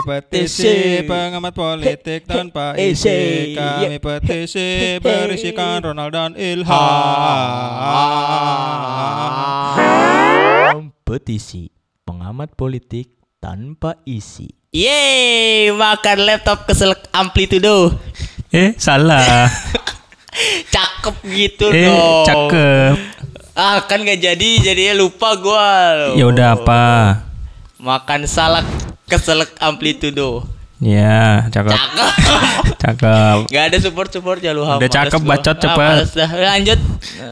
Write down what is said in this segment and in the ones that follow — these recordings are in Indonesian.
Kami petisi pengamat politik tanpa isi Kami petisi berisikan Ronald dan Ilham Petisi pengamat politik tanpa isi. Yeay, makan laptop keselak amplitudo. Eh salah Cakep gitu Eh dong. cakep Ah, kan gak jadi, jadinya lupa gua. Ya udah apa Makan salak keselak amplitudo. Ya cakep Cakep. Cakep Gak ada support-support ya lu. Udah cakep, bacot, Ah, cepet. dah. Lanjut.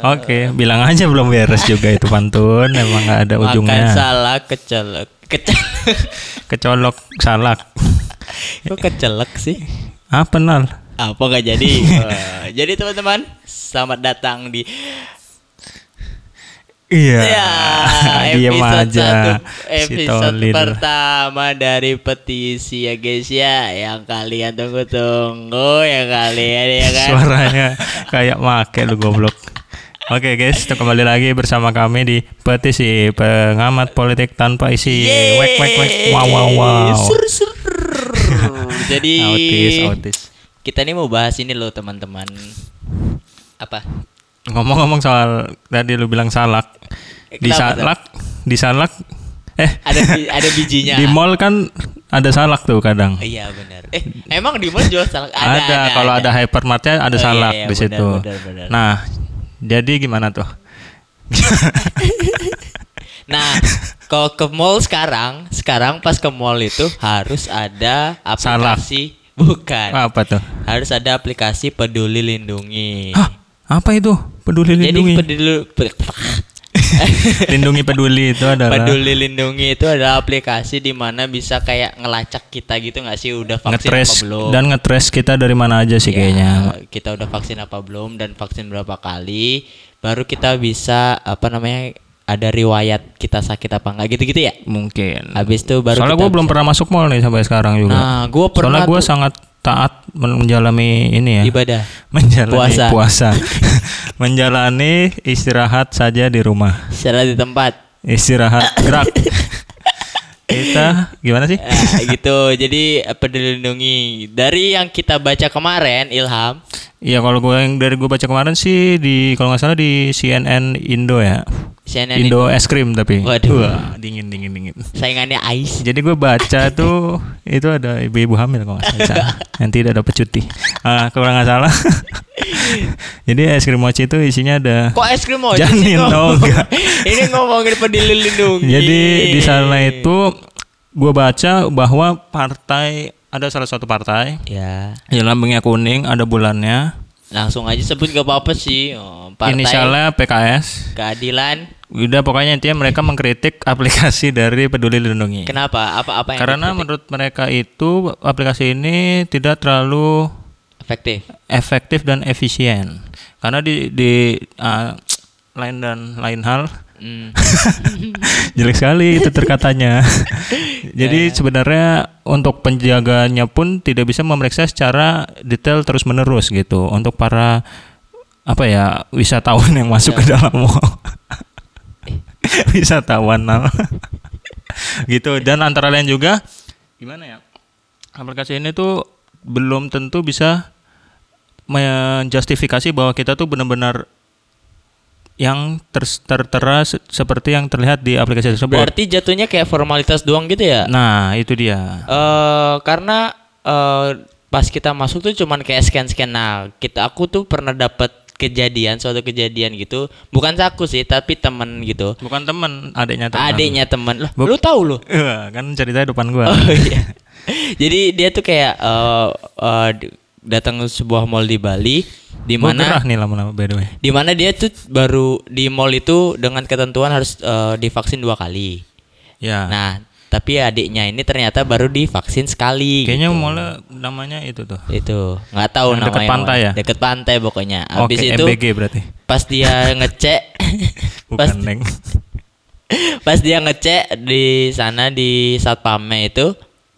Oke bilang aja belum beres juga itu pantun Emang gak ada Makan ujungnya salak kecelek. Kecelek. Kecolok salak Kok kecelek sih? Apa nal? Apa gak jadi? Wah, jadi teman-teman, selamat datang di Iya Ya, episode aja satu, Si episode Tolil. pertama dari petisi ya guys ya, yang kalian tunggu-tunggu, yang kalian ya kan. Suaranya kayak make lu goblok. Oke guys, kita kembali lagi bersama kami di petisi pengamat politik tanpa isi. Wek wek wek. Wow wow wow. Ser, ser. Jadi Autis autis. kita nih mau bahas ini loh teman-teman. Apa? Ngomong-ngomong soal tadi lu bilang salak. Di Kenapa tuh? salak, di salak eh Ada ada bijinya. di mall kan ada salak tuh kadang. Iya benar. Eh, emang di mall jual salak? Ada, kalau ada, hypermartnya ada Oh, iya, salak iya, di benar, situ. benar, benar. Nah, jadi gimana tuh? Nah, kalau ke mall sekarang, sekarang pas ke mall itu harus ada aplikasi bukan. Apa tuh? Harus ada aplikasi Peduli Lindungi. Hah? Apa itu? Peduli Jadi lindungi. peduli lindungi peduli itu adalah Peduli Lindungi itu adalah aplikasi di mana bisa kayak ngelacak kita gitu nggak sih udah vaksin ngetres apa belum? dan ngetres kita dari mana aja sih Ya, kayaknya. kita udah vaksin apa belum dan vaksin berapa kali baru kita bisa apa namanya ada riwayat kita sakit apa enggak gitu-gitu ya. Mungkin. Habis itu baru Soalnya gue belum pernah masuk mall nih sampai sekarang juga. Nah, gua pernah Soalnya gue sangat taat men- menjalani ini ya. ibadah. Menjalani Puasa. puasa. menjalani istirahat saja di rumah. Secara di tempat. Istirahat gerak. kita gimana sih? Nah, gitu. Jadi peduli lindungi dari yang kita baca kemarin Ilham. Iya kalau gue yang dari gue baca kemarin sih di kalau nggak salah di CNN Indo ya. CNN Indo es krim tapi. Waduh. Wah, dingin dingin dingin. saingannya Ais. Jadi gue baca tuh itu ada ibu-ibu hamil kalau nggak salah yang tidak dapat cuti. Ah, kalau nggak salah. Jadi es krim mochi itu isinya ada. Kok es krim mochi Janin, oh, enggak. Ini ngomongin peduli lindungi. Jadi di sana itu gue baca bahwa partai ada salah satu partai ya yang lambangnya kuning ada bulannya langsung aja sebut gak apa-apa sih. Oh, partai inisialnya PKS keadilan. udah pokoknya intinya mereka mengkritik aplikasi dari Peduli Lindungi Kenapa? Apa apa yang karena dikritik? menurut mereka itu aplikasi ini tidak terlalu efektif. efektif dan efisien karena di di uh, lain dan lain hal. Hmm. jelek sekali itu terkatanya. Jadi sebenarnya untuk penjaganya pun tidak bisa memeriksa secara detail terus menerus gitu. Untuk para apa ya wisatawan yang masuk ke dalam mall. Wisatawan. Gitu. Dan antara lain juga gimana ya aplikasi ini tuh belum tentu bisa menjustifikasi bahwa kita tuh benar-benar yang ter- tertera se- seperti yang terlihat di aplikasi tersebut. Berarti jatuhnya kayak formalitas doang gitu ya? Nah, itu dia. eh karena eh pas kita masuk tuh cuman kayak scan-scan. Nah, kita aku tuh pernah dapat kejadian suatu kejadian gitu. Bukan aku sih, tapi temen gitu. Bukan teman, adiknya teman. Adiknya temen. Loh, Buk- lu tahu lu? Wah, kan ceritanya depan gua. Oh iya. Jadi dia tuh kayak eh eh, d- datang ke sebuah mall di Bali di mana nih lama-lama by the way. di mana dia tuh baru di mall itu dengan ketentuan harus eh, divaksin dua kali. Ya. Nah, tapi adiknya ini ternyata baru divaksin sekali. Kayaknya gitu. mulai namanya itu tuh. itu nggak tahu Yang namanya deket pantai ya? deket pantai pokoknya habis Oke, itu MBG berarti. pas dia ngecek pas, Bukan, Neng. pas dia ngecek di sana di satpamnya itu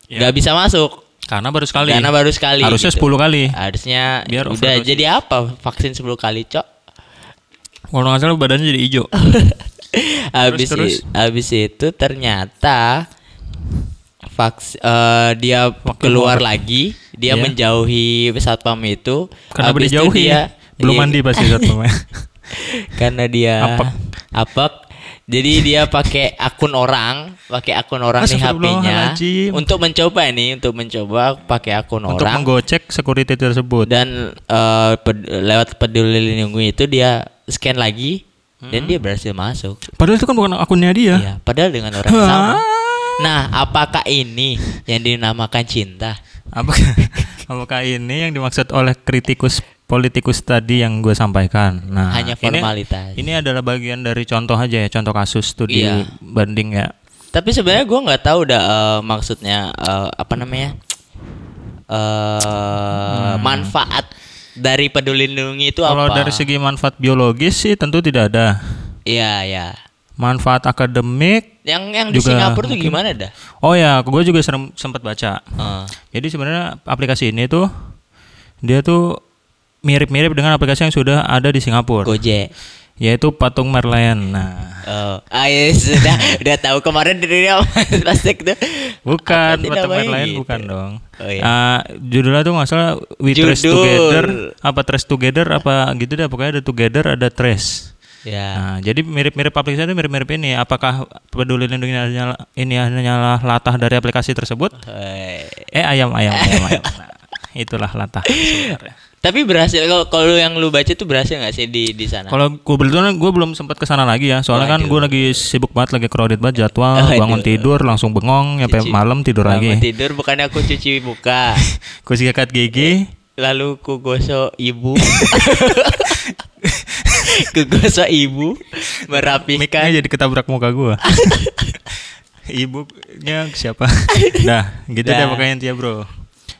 Ya. nggak bisa masuk Karena baru sekali. karena baru sekali Harusnya gitu. 10 kali. harusnya Biar udah overdose. jadi apa vaksin 10 kali cok Kalau nggak salah badannya jadi hijau. habis terus? i- habis itu ternyata vaks eh, dia keluar lagi, dia Iya. menjauhi satpam itu. Karena Habis itu dijauhi dia belum iya, mandi pasti satpamnya. karena dia Apek. apek. Jadi dia pakai akun orang, pakai akun orang di HP-nya untuk mencoba ini, untuk mencoba pakai akun Untuk orang menggocek security tersebut. dan eh, ped- lewat peduli lindungi itu dia scan lagi Hmm. dan dia berhasil masuk. Padahal itu kan bukan akunnya dia. Iya, padahal dengan orang yang sama. Nah, apakah ini yang dinamakan cinta? Apakah, apakah ini yang dimaksud oleh kritikus politikus tadi yang gue sampaikan? Nah, Hanya ini- formalitas. Ini, adalah bagian dari contoh aja ya, contoh kasus studi Iya. banding ya. Tapi sebenarnya gua nggak tahu dah eh, maksudnya eh, apa namanya eh manfaat dari peduli lindungi itu Kalau apa? dari segi manfaat biologis sih tentu tidak ada. Iya, ya. Manfaat akademik, Yang yang di Juga Singapura tuh gimana dah? oh ya, gue juga serem- sempat baca. Eh, Jadi sebenarnya aplikasi ini tuh dia tuh mirip-mirip dengan aplikasi yang sudah ada di Singapura, Gojek. yaitu patung Merlion. Nah, Oh, ah, ya sudah udah tahu kemarin dari dia plastik tuh. bukan patung Merlion gitu? bukan dong. Oh, iya. Ah, judulnya tuh nggak salah We Trace Judul. Together, apa Trace Together, apa gitu deh. Pokoknya ada Together, ada Trace. Ya. Nah, jadi mirip-mirip aplikasi itu mirip-mirip ini. Apakah peduli lindungi ini hanyalah, latah dari aplikasi tersebut? Hei. Eh ayam ayam ayam ayam. Nah, itulah latah sebenarnya. Tapi berhasil kalau kalau yang lu baca tuh berhasil nggak sih di di sana? Kalau gue kebetulan gue belum sempat ke sana lagi ya. Soalnya kan Waduh. gue lagi sibuk banget lagi crowded banget jadwal, Waduh. bangun tidur langsung bengong sampai Cuci- malam tidur Bangun lagi. tidur bukannya aku cuci muka. Gue sikat gigi, Lalu ku gosok ibu. ku gosok ibu merapikan. mic-nya jadi ketabrak muka gue. Ibunya siapa? Dah, gitu deh Dah. pokoknya intinya bro.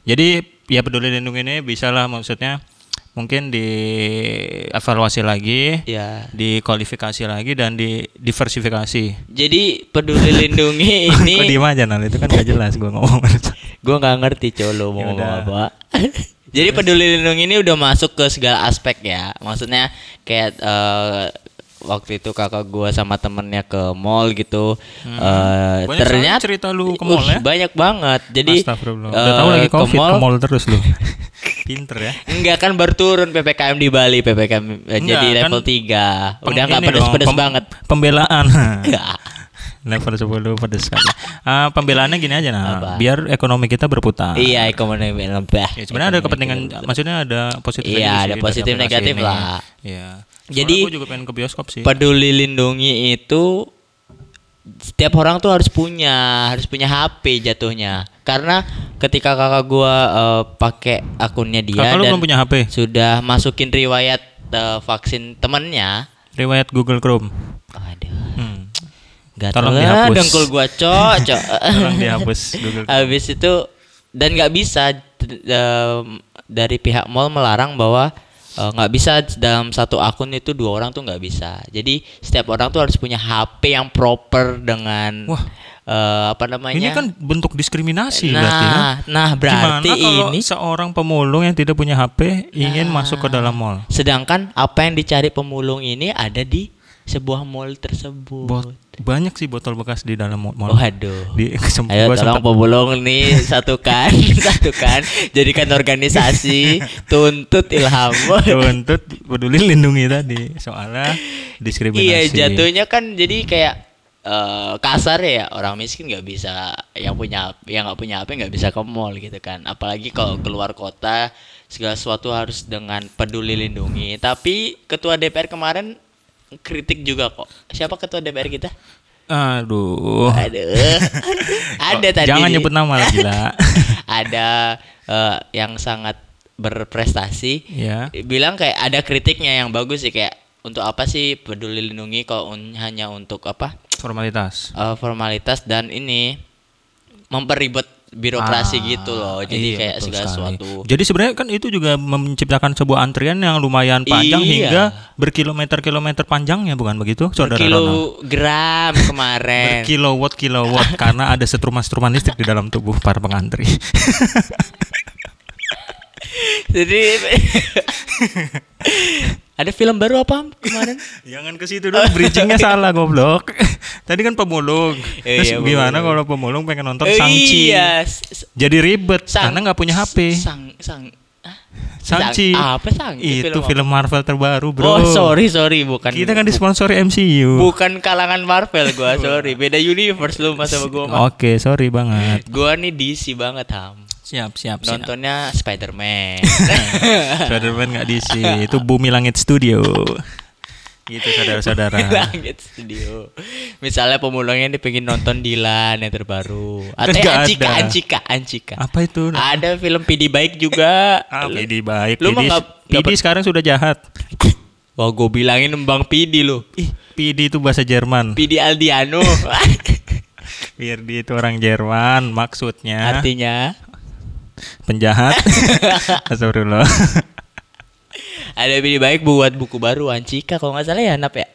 Jadi ya peduli lindungi ini bisa lah maksudnya mungkin dievaluasi lagi, Ya. dikualifikasi lagi dan di diversifikasi. Jadi peduli lindungi ini Kok diem aja Nal? Itu kan gak jelas gue ngomong. gue nggak ngerti colo mau ngomong apa. Jadi peduli lindungi ini udah masuk ke segala aspek ya. Maksudnya kayak eh, waktu itu kakak gua sama temennya ke mall gitu. Eh, Hmm. Banyak ternyata cerita lu ke mall ya? Banyak banget. Jadi eh, Udah tahu lagi ke mall, ke mall terus lu. Pinter ya. Enggak kan baru turun PPKM di Bali, PPKM eh, Enggak, jadi kan level 3. Udah Pem- nggak ini pedes-pedes pem- banget. Pembelaan. Enggak. Level 10 pedes sekali. Ah, pembelaannya gini aja nah, Apa? biar ekonomi kita berputar. Iya, ekonomi lembah. Ya, sebenarnya ada kepentingan, maksudnya ada positif Iya, ada positif negatif ini. lah. Iya. Jadi, gue juga pengen ke bioskop sih. Peduli lindungi itu setiap orang tuh harus punya, harus punya HP jatuhnya. Karena ketika kakak gua eh, pakai akunnya dia Kakak lu dan belum punya HP? sudah masukin riwayat eh, vaksin temennya, Riwayat Google Chrome. aduh, Hmm. gatel Tolong dihapus. dengkul gua cok, cok. Tolong dihapus Google. Habis itu dan nggak bisa em, dari pihak mall melarang bahwa eh, nggak bisa dalam satu akun itu dua orang tuh nggak bisa. Jadi setiap orang tuh harus punya HP yang proper dengan Wah. eh, apa namanya? Ini kan bentuk diskriminasi berarti kan? nah, nah berarti Gimana kalau ini seorang pemulung yang tidak punya HP ingin Nah. masuk ke dalam mall? sedangkan apa yang dicari pemulung ini ada di sebuah mall tersebut. Bot- banyak sih botol bekas di dalam mall. Waduh. Di, Ayo gua tolong pemulung nih satukan, satukan, jadikan organisasi, tuntut ilham. Tuntut peduli lindungi tadi soalnya diskriminasi. Iya jatuhnya kan jadi kayak eh, kasar ya orang miskin nggak bisa yang punya yang nggak punya HP nggak bisa ke mall gitu kan apalagi kalau keluar kota segala sesuatu harus dengan peduli lindungi tapi ketua DPR kemarin kritik juga kok siapa ketua DPR kita Aduh. aduh ada tadi Jangan nyebut nama lagi lah. ada eh, yang sangat berprestasi ya. bilang kayak ada kritiknya yang bagus sih kayak untuk apa sih peduli lindungi kalau un- hanya untuk apa Formalitas. eh, formalitas dan ini memperibet birokrasi Ah, gitu loh jadi iya, kayak segala sekali. sesuatu Jadi sebenarnya kan itu juga menciptakan sebuah antrian yang lumayan panjang Iya. hingga berkilometer-kilometer panjangnya bukan begitu, saudara kilogram kemarin Berkilowatt kilowatt karena ada setruman-setruman listrik di dalam tubuh para pengantri. jadi Ada film baru apa kemarin? Jangan ke situ dulu, bridgingnya salah goblok. Tadi kan pemulung. Eh, Terus iya, gimana kalau pemulung pengen nonton Eh, Sangchi? Iya, Jadi ribet Sang- karena nggak punya HP. Sang sang ah, Sangchi. Sang- apa sang? Itu apa? film Marvel terbaru, Bro. Oh, sorry sorry bukan. Kita kan disponsori MCU. bukan kalangan Marvel gua, sorry. Beda universe lu sama gua. Oke, sorry banget. Gua nih DC banget, Ham. Siap, siap, siap. Nontonnya Spider-Man. Spider-Man nggak diisi, itu Bumi Langit Studio. Gitu saudara-saudara. Langit Studio. Misalnya pemulungnya nih pengen nonton Dilan yang terbaru. Atau Kan nggak Ancika, ada. Ancika, Ancika. Apa itu? Ada film PD baik juga. Ah, PD baik. Lu PD, nggak- PD sekarang sudah jahat. Wah, gue bilangin Bang PD lu. Ih, PD itu bahasa Jerman. PD Aldiano. Biar dia itu orang Jerman, maksudnya Artinya penjahat. Astagfirullah. ada PD baik buat buku baru Ancika kalau nggak salah ya Nap ya.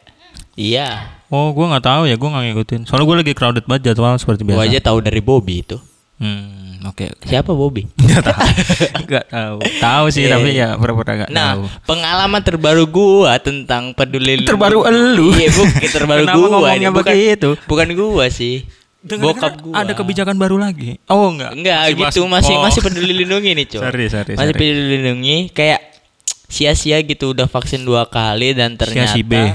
Iya. Oh, gua nggak tahu ya, gua nggak ngikutin. Soalnya gua lagi crowded banget jadwal seperti Gue biasa. aja tahu dari Bobby itu. Hmm, oke. oke. Siapa Bobby? Nggak tahu. Nggak tahu. Tahu sih, Iya. tapi ya pura-pura nggak tahu. Nah, pengalaman terbaru gua tentang peduli Terbaru elu. Iya, bukan terbaru Kenapa gua ngomongnya ini. Bukan, begitu? bukan gua sih. Dengar-dengar Bokap gua. Ada kebijakan baru lagi. Oh, enggak. Enggak bahas- gitu, masih oh. masih peduli lindungi nih, Cok. Sorry, sorry, Masih sorry. peduli lindungi kayak sia-sia gitu udah vaksin dua kali dan ternyata Sia si B. eh,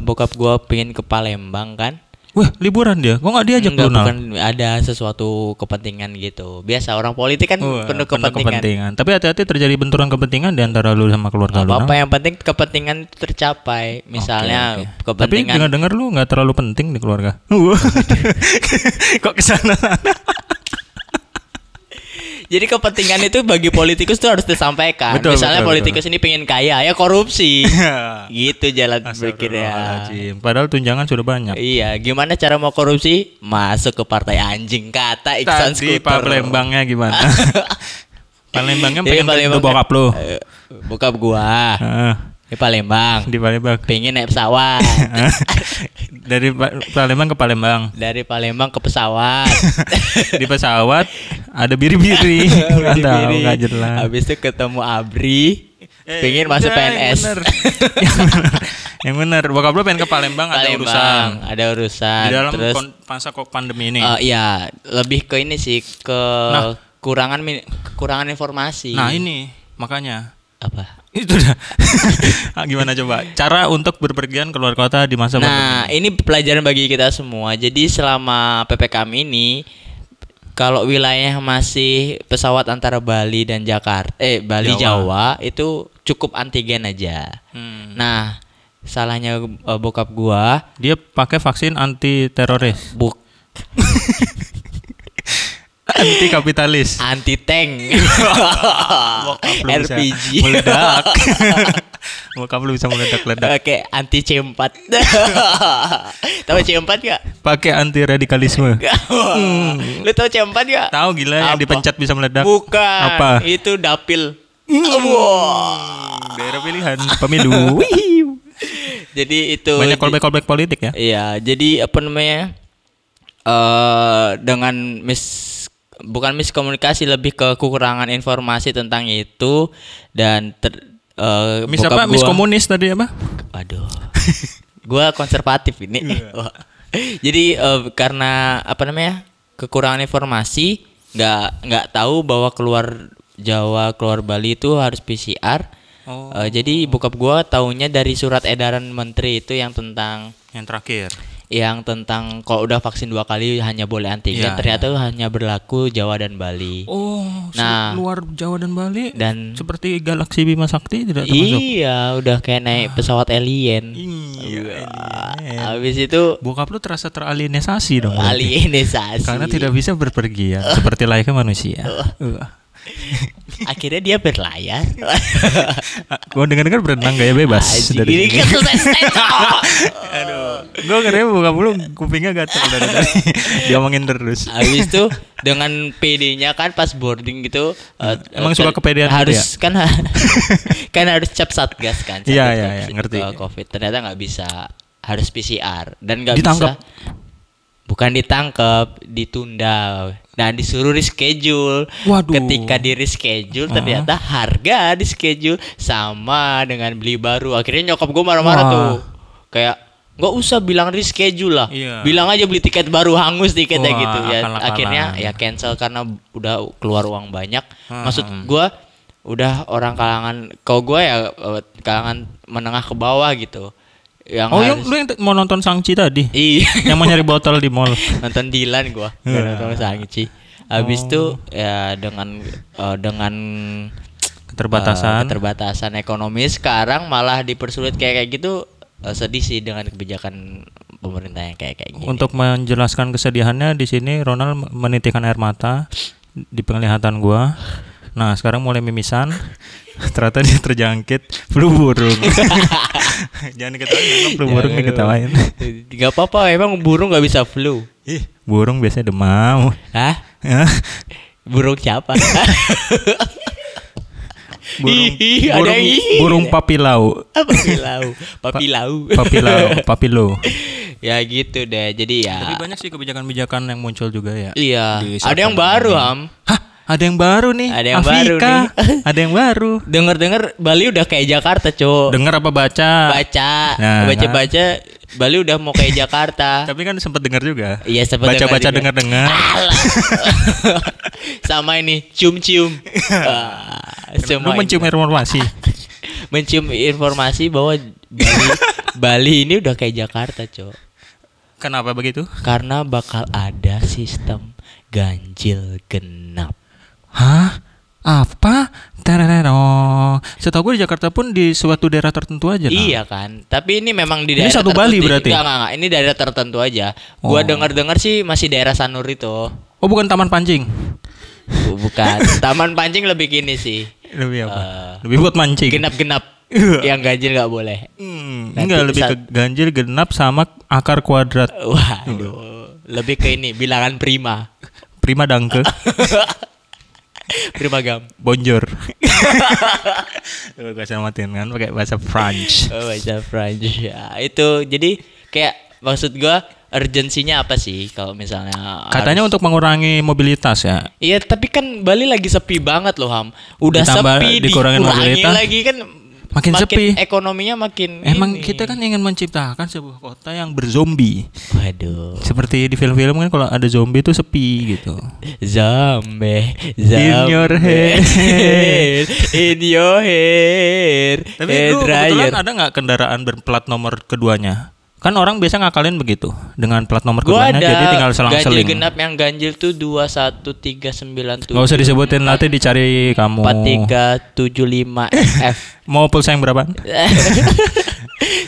bokap gua pengen ke Palembang kan. Wah, liburan dia. Kok nggak diajak Enggak, lu, Nal? bukan ada sesuatu kepentingan gitu. Biasa orang politik kan Wah, penuh penuh kepentingan. Tapi hati-hati terjadi benturan kepentingan di antara lu sama keluarga lu. apa-apa Nal. yang penting kepentingan itu tercapai. Misalnya oke. Tapi kepentingan dengar-dengar lu nggak terlalu penting di keluarga. Kok ke sana? Jadi kepentingan itu bagi politikus tuh harus disampaikan. Betul, Misalnya betul, politikus ini pengen kaya, ya korupsi. gitu jalan berpikirnya. Astagfirullahaladzim. Padahal tunjangan sudah banyak. Iya, gimana cara mau korupsi? Masuk ke partai anjing kata Iksan Tadi Skuter. Palembangnya gimana? Palembangnya pengen Palembang Palembang bokap lu. Eh, Bokap gua. Di Palembang. di Palembang. Pengen naik pesawat. Dari Pa- Palembang ke Palembang. Dari Palembang ke pesawat. Di pesawat ada biri-biri. Nggak tahu, jelas. Habis itu ketemu Abri. Eh, pengen masuk PNS. Yang bener. yang. Bokap lu pengen ke Palembang, ada Palembang, urusan. ada urusan. Di dalam Terus kon- masa kok pandemi ini. eh, iya, lebih ke ini sih ke Nah. kurangan kekurangan informasi. nah ini makanya apa? Itu dah. Ah, Gimana coba? Cara untuk berpergian keluar kota di masa Nah, ini pelajaran bagi kita semua. Jadi selama PPKM ini kalau wilayah masih pesawat antara Bali dan Jakarta eh Bali Jawa, itu cukup antigen aja. Hmm. Nah, salahnya eh, bokap gua Dia pakai vaksin anti teroris, buk anti kapitalis. anti tank. RPG. meledak. Bokap lu bisa meledak-ledak. Oke, anti C4. Tahu C4 gak? Pakai anti radikalisme. Lu tahu C4 gak? Tahu gila yang dipencet bisa meledak. Bukan. Apa? Itu dapil. Daerah pilihan pemilu. Jadi itu Banyak callback-callback politik ya. Iya, jadi apa namanya? eh dengan mis bukan miskomunikasi lebih ke kekurangan informasi tentang itu dan ter, eh, Mis apa? gua- Mis komunis tadi apa? Aduh. gua konservatif ini. Iya. Wah. Jadi eh, karena apa namanya? kekurangan informasi, nggak nggak tahu bahwa keluar Jawa, keluar Bali itu harus PCR. Oh. Eh, jadi bokap gua taunya dari surat edaran menteri itu yang tentang Yang terakhir. Yang tentang kalau udah vaksin dua kali hanya boleh antigen Iya, ternyata hanya berlaku Jawa dan Bali. Oh, Nah. luar Jawa dan Bali Dan seperti galaksi Bima Sakti tidak termasuk. iya, udah kayak naik pesawat alien. Iya. Habis itu Bokap lu terasa teralienisasi dong. berarti. alienisasi. Karena tidak bisa berpergian seperti layaknya manusia. Uh. Akhirnya dia berlayar. Gua dengar-dengar berenang gaya bebas Anjing, dari ini kan. Aduh. Gua ngerti bokap lu kupingnya gatel dari tadi. Diomongin terus. Habis itu dengan PD-nya kan pas boarding gitu eh, Emang suka kepedean gitu harus kan kan harus cap satgas kan Iya, iya, iya, ngerti. covid ternyata nggak bisa harus PCR dan nggak bisa bukan ditangkap ditunda dan disuruh reschedule. Waduh. Ketika di reschedule ternyata harga di schedule sama dengan beli baru. Akhirnya nyokap gue marah-marah Wah. tuh. Kayak nggak usah bilang reschedule lah. Iya. Bilang aja beli tiket baru hangus tiketnya Wah, gitu ya. Akhirnya ya cancel karena udah keluar uang banyak. Hmm, Maksud gua udah orang kalangan kalau gua ya eh, kalangan menengah ke bawah gitu. Yang Oh, yang lu yang mau nonton Sangchi tadi? Iya. yang mau nyari botol di mall. nonton Dilan gua nggak nonton Sangchi habis itu ya dengan eh, dengan Keterbatasan. eh, keterbatasan ekonomi sekarang malah dipersulit kayak kayak gitu eh, sedih sih dengan kebijakan pemerintah yang kayak kayak gini Untuk menjelaskan kesedihannya di sini Ronald menitikkan air mata di penglihatan gua. Nah, sekarang mulai mimisan. Ternyata dia terjangkit flu burung. Jangan diketawain, flu burung diketawain. Gak apa-apa emang burung nggak bisa flu Ih, burung biasanya demam. Hah? Burung siapa burung, Ih, ada burung, yang burung papilau. apa pilau papilau Papilau, papilo. ya gitu deh jadi ya Tapi banyak sih kebijakan-kebijakan yang muncul juga ya. iya ada yang baru ham Hah, ada yang baru nih. Ada yang baru Afika. nih. ada yang baru. Dengar-dengar Bali udah kayak Jakarta, Cok. Dengar apa baca? Baca, Nah, baca-baca Bali udah mau kayak Jakarta. Tapi kan sempat dengar juga. Iya, sempat Baca-baca dengar-dengar. Sama ini cium-cium. Ah, Lu mencium informasi. mencium informasi bahwa Bali Bali ini udah kayak Jakarta, Cok. Kenapa begitu? Karena bakal ada sistem ganjil genap. Hah? Apa? Terero. Setahu gue di Jakarta pun di suatu daerah tertentu aja. Nah. Iya kan, tapi ini memang di Ini daerah satu Bali berarti? Enggak, enggak, enggak. Ini daerah tertentu aja. Gua Oh. dengar-dengar sih masih daerah Sanur itu. Oh, bukan taman pancing. Bu- Bukan. Taman pancing lebih gini sih. Lebih apa? Eh, lebih buat mancing. Genap-genap. yang ganjil nggak boleh. Hmm, Nanti enggak lebih ke ganjil genap sama akar kuadrat. Waduh. Lebih ke ini bilangan prima. Prima dangke. Prima gam. Bonjour. Lu gak matiin kan pakai bahasa French. Oh, baca French. Ya, itu jadi kayak maksud gua urgensinya apa sih kalau misalnya Katanya harus- untuk mengurangi mobilitas ya. Iya, tapi kan Bali lagi sepi banget loh, Ham. Udah Ditambah sepi dikurangin dikurangi mobilitas, lagi kan makin sepi. Ekonominya makin Emang ini. kita kan ingin menciptakan sebuah kota yang berzombie. waduh. Seperti di film-film kan kalau ada zombie itu sepi gitu. Zombie, In your hair. in your hair, Tapi lu kebetulan ada nggak kendaraan berplat nomor keduanya? Kan orang biasa ngakalin begitu dengan plat nomor keduanya jadi tinggal ganjil selang-seling. genap yang ganjil tuh dua satu tiga sembilan tujuh Gak usah disebutin nanti dicari kamu. empat tiga tujuh lima F. Mau pulsa yang berapa?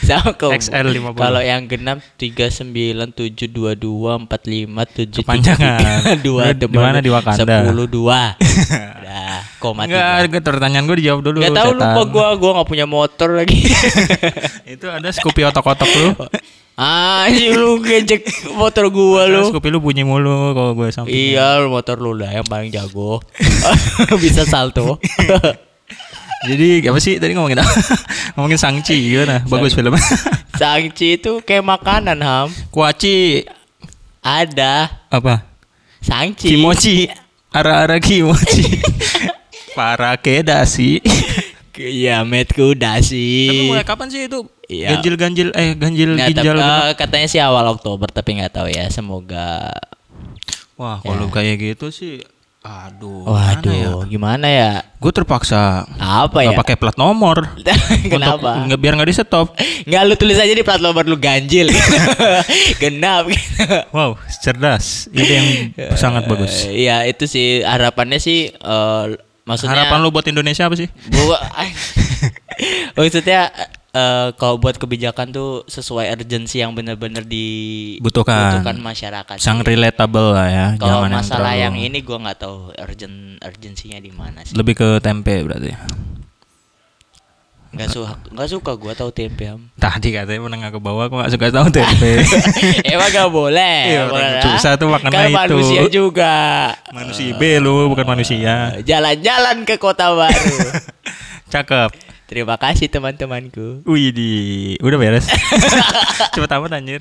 Sama kok. XL 50. Kalau yang genap tiga sembilan tujuh dua dua empat lima tujuh Kepanjangan. dua di mana di Wakanda? sepuluh dua. Udah, koma tiga. Enggak, pertanyaan gue dijawab dulu. Gak setan. lupa gua gua nggak punya motor lagi. Itu ada Scoopy otok-otok lu. ah, lu ngejek motor gua Lu. Scoopy lu bunyi mulu kalau gue samping. Iya, lu motor lu lah yang paling jago. Bisa salto. Jadi apa sih tadi ngomongin apa? ngomongin Sangchi gimana? Bagus filmnya. Sangci itu kayak makanan, Ham. Kuaci Ada apa? sangci. Kimochi. Ara-ara kimochi. Para kedasi. Iya, metku udah Tapi sih. mulai kapan sih itu? Iya. Ganjil-ganjil eh ganjil Nggak, ginjal tapi, eh, katanya sih awal Oktober tapi nggak tahu ya. Semoga. Wah, kalau kayak gitu sih aduh. Waduh, gimana ya? Gue terpaksa Apa ya? pakai plat nomor. Kenapa? Untuk, nggak biar nggak di stop. Nggak lu tulis aja di plat nomor lu ganjil. Genap. Wow, cerdas. Ide yang sangat bagus. Eh, Iya, itu sih harapannya sih eh, maksudnya Harapan lu buat Indonesia apa sih? Gua maksudnya eh, kalau buat kebijakan tuh sesuai urgensi yang benar-benar Butuhkan. dibutuhkan masyarakat. Sang relatable lah ya. Kalau masalah yang, terlalu- ini gua nggak tahu urgent urgensinya di mana sih. lebih ke tempe berarti. Nggak suka nggak suka gua tahu tempe am. Tadi katanya menengah ke bawah, aku gak suka tahu tempe. Emang gak boleh. Iya, orang susah ah? tuh makannya kan itu. manusia juga. manusia B lu, bukan manusia. Jalan-jalan ke kota baru. Cakep. Terima kasih teman-temanku. Wih di, udah beres. Cepet amat anjir.